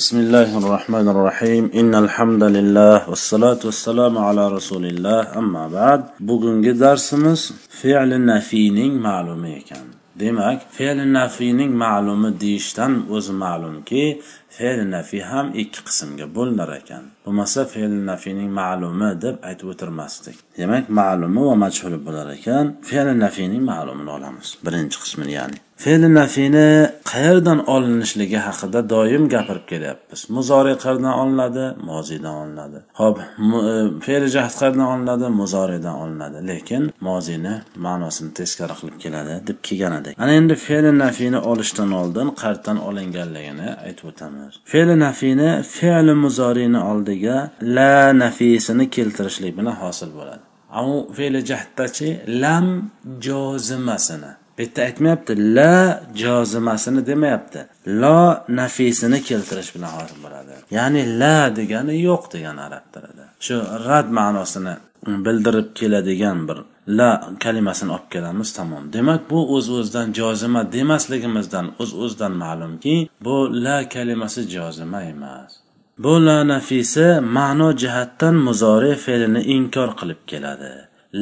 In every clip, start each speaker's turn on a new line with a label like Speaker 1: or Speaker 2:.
Speaker 1: بسم الله الرحمن الرحيم إن الحمد لله والصلاة والسلام على رسول الله أما بعد bugungi darsimiz fe'li nafiyning ma'lumi ekan demak fe'li nafiyning ma'lumi deyishdan o'zi ma'lumki fe'li nafiy ham ikki qismga bo'linar ekan bo'lmasa fe'li nafiyning ma'lumi deb aytib o'tirmasdik Demak ma'lumi va majhuli bo'lar ekan fe'li nafiyning ma'lumini olamiz. Birinchi qismini ya'ni. Fe'li nafiyni qayerdan olinishligi haqida doim gapirib kelyapmiz. Muzoriy qayerdan olinadi moziydan olinadi. Ho'p e, fe'li jahd qayerdan olinadi muzoriydan olinadi. Lekin moziyni ma'nosini teskari qilib keladi deb kelgan edik. Ana endi fe'li nafiyni olishdan oldin qayerdan olinganligini aytib o'tamiz fe'li nafiyni fe'li muzoriyni oldiga la nafisini keltirishlik bilan hosil bo'ladi. U fe'li jahddachi lam jozimasini. Bu yerda aytmayapti la jozimasini demayapti. Lo nafisini keltirish bilan hosil bo'ladi ya'ni la degani yo'q degani arab tilida. Shu rad ma'nosini bildirib keladigan bir la kalimasini olib kelamiz tamom. Demak bu o'z uz o'zidan jozima demasligimizdan o'z uz o'zidan ma'lumki bu la kalimasi jozima emas. Bu la ma'no jihatdan muzori fe'lini inkor qilib keladi.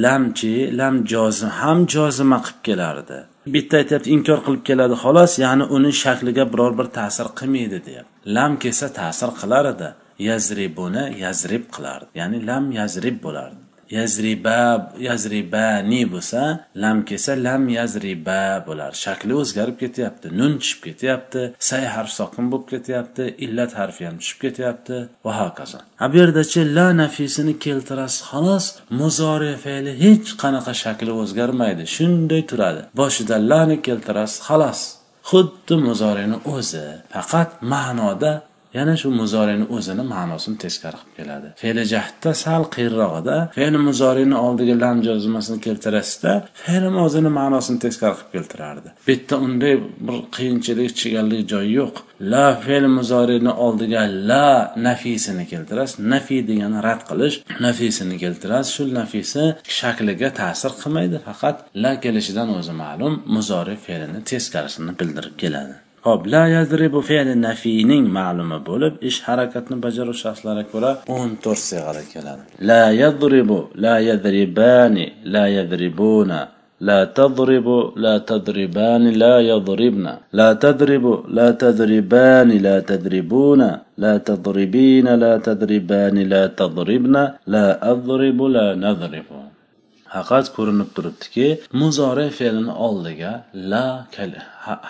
Speaker 1: Lamchi lam jozim ham jozima qilib kelardi. Bitta aytyapti inkor qilib keladi xolos ya'ni uni shakliga biror bir ta'sir qilmaydi deyapti. Lam kelsa ta'sir qilar edi yazribuni yazrib qilardi. Ya'ni lam yazrib bo'lardi. Yazriba yazribani bo'lsa lam kelsa lam yazriba bo'lar. Shakli o'zgarib ketyapti nun tushib ketyapti say harf sokin bo'lib ketyapti illat harfi ham tushib ketyapti. Va hokazo. A bu yerdachi la nafisini keltirasiz xolos muzori fe'li hech qanaqa shakli o'zgarmaydi shunday turadi. Boshida lani keltirasiz xolos. Xuddi muzorini o'zi faqat ma'noda yana shu muzorini o'zini ma'nosini teskari qilib keladi. Fe'li jahdda sal qiyinrog'ida fe'li muzorini oldiga lam jozimasini keltirasizda fe'li mozini ma'nosini teskari qilib keltirardi. Bu yerda unday bir qiyinchilik chigallik joyi yo'q. La fe'l muzorini oldiga la nafisini keltirasiz nafi degani rad qilish nafisini keltirasiz shu nafisi shakliga ta'sir qilmaydi. Faqat la kelishidan o'zi ma'lum muzori fe'lini teskarisini bildirib keladi. Xo'p, la yazribu fe'li nafiyning ma'lumi bo'lib, ish harakatni bajaruvchi shaxslarga ko'ra 14 sig'ada keladi. La yadribu, la yadribani, la yadribuna, لا تضرب لا تضربان لا يضربن لا تضرب لا تضربان لا تضربون لا تضربين لا تضربان لا تضربن لا أضرب لا نضرب faqat ko'rinib turibdiki muzori fe'lini oldiga la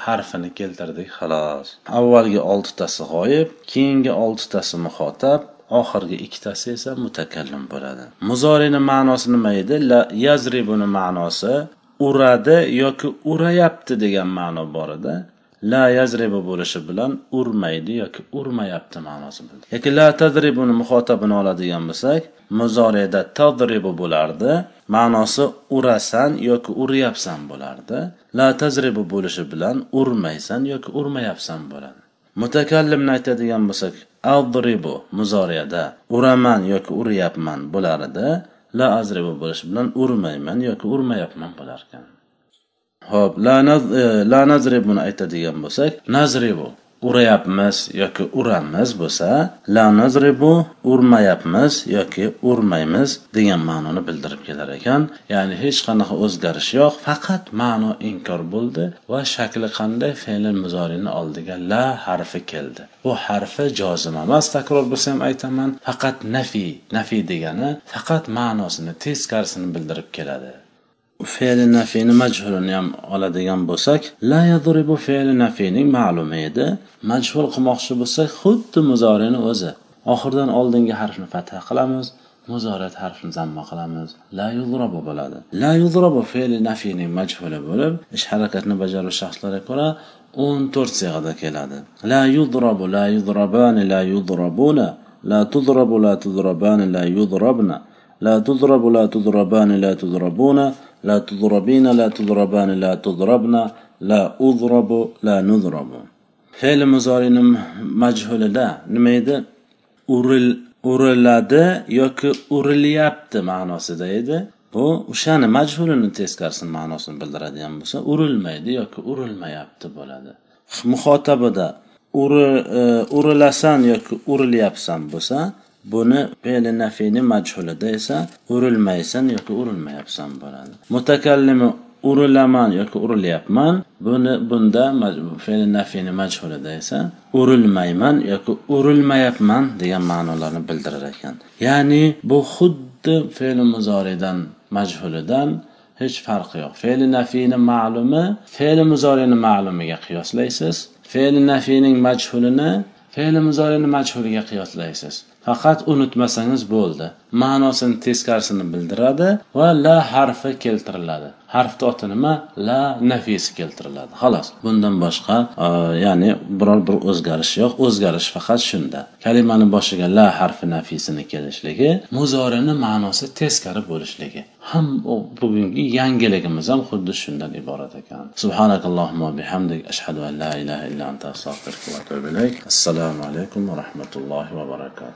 Speaker 1: harfini keltirdik xolos. Avvalgi oltitasi g'oyib keyingi oltitasi muxotab oxirgi ikkitasi esa mutakallim bo'ladi. Muzorini ma'nosi nima edi? La yazribuni ma'nosi uradi yoki urayapti degan ma'no bor edi. La yazribu bo'lishi bilan urmaydi yoki urmayapti ma'nosi yoki la tadribuni muxotabini oladigan bo'lsak muzorida tadribu bo'lardi ma'nosi urasan yoki uryapsan bo'lardi. La tajribu bo'lishi bilan urmaysan yoki urmayapsan bo'ladi. Mutakallimni aytadigan bo'lsak adribu muzoriyada uraman yoki uryapman bo'lar edi la azribu bo'lishi bilan urmayman yoki urmayapman bo'lar ekan ho'p la, naz, e, la nazribuni aytadigan bo'lsak nazribu. Urayapmiz yoki uramiz bo'lsa la nazribu urmayapmiz yoki urmaymiz degan ma'noni bildirib kelar ekan. Ya'ni hech qanaqa o'zgarish yo'q faqat ma'no inkor bo'ldi va shakli qanday fe'li muzorini oldiga la harfi keldi. Bu harfi jozim emas takror bo'lsa ham aytaman faqat nafiy nafiy degani faqat ma'nosini teskarisini bildirib keladi. Fe'li nafiyni majhulini ham oladigan bo'lsak la yadribu fe'li nafiyning ma'lumi edi. Majhul qilmoqchi bo'lsak xuddi muzorini o'zi. Oxiridan oldingi harfni fatha qilamiz muzorat harfini zamma qilamiz. La yudrabu bo'ladi. La yudrabu fe'li nafiyning majhuli bo'lib ish harakatni bajaruvchi shaxslarga ko'ra o'n to'rt sig'ada keladi. La yudrabu la yudrabani la yudrabuna la tudrabu la tudrabani la yudrabna la tudrabu la tudrabani la tudrabuna لا تضربين لا تضربان لا تضربن لا أضرب لا نضرب fe'l muzorini majhulida nima edi uril uriladi yoki urilyapti ma'nosida edi bu o'shani majhulini teskarisini ma'nosini bildiradigan bo'lsa urilmaydi yoki urilmayapti bo'ladi muhotabida e, urilasan yoki urilyapsan bo'lsa buni fe'li nafiyni majhulida esa urilmaysan yoki urilmayapsan bo'ladi. Mutakallimi urilaman yoki urilyapman buni bunda fe'li nafiyni majhulida esa urilmayman yoki urilmayapman degan ma'nolarni bildirar ekan. Ya'ni bu xuddi fe'li muzoridan majhulidan hech farqi yo'q. Fe'li nafiyni ma'lumi fe'li muzorini ma'lumiga qiyoslaysiz. Fe'li nafiyning majhulini fe'li muzorini majhuliga qiyoslaysiz faqat unutmasangiz bo'ldi. Ma'nosini teskarisini bildiradi va la harfi keltiriladi. Harfni oti nima? La nafisi keltiriladi. Xolos bundan boshqa e, ya'ni biror bir o'zgarish yo'q. O'zgarish faqat shunda. Kalimani boshiga la harfi nafisini kelishligi muzorini ma'nosi teskari bo'lishligi. Ham bugungi yangiligimiz ham xuddi shundan iborat ekan. Subhanakallohumma bihamdik. Ashhadu an la ilaha illa anta astag'firuka va atubu ilayk. Assalomu alaykum va rahmatullohi va barakatuh.